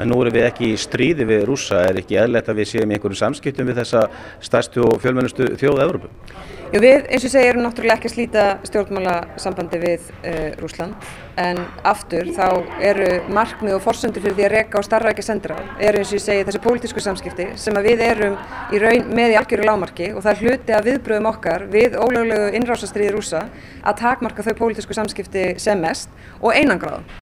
en nú erum við ekki í stríði við rússa, er ekki eðlert að við séum í einhverjum samskiptum við þessa stærstu og fjölmennustu þjóð Evrópu? Já, við, eins og segja, erum náttúrulega ekki að slíta stjórnmálasambandi við eh, uh, Rúsland en aftur þá eru markmið og forsendur fyrir því að reka á starraækja sendra eru eins og ég segi þessi pólitísku samskipti sem að við erum í raun með í algjöru lámarki og það er hluti að viðbröðum okkar við ólöglegu innrásastriði rúsa að takmarka þau pólitísku samskipti sem mest og einangráðum.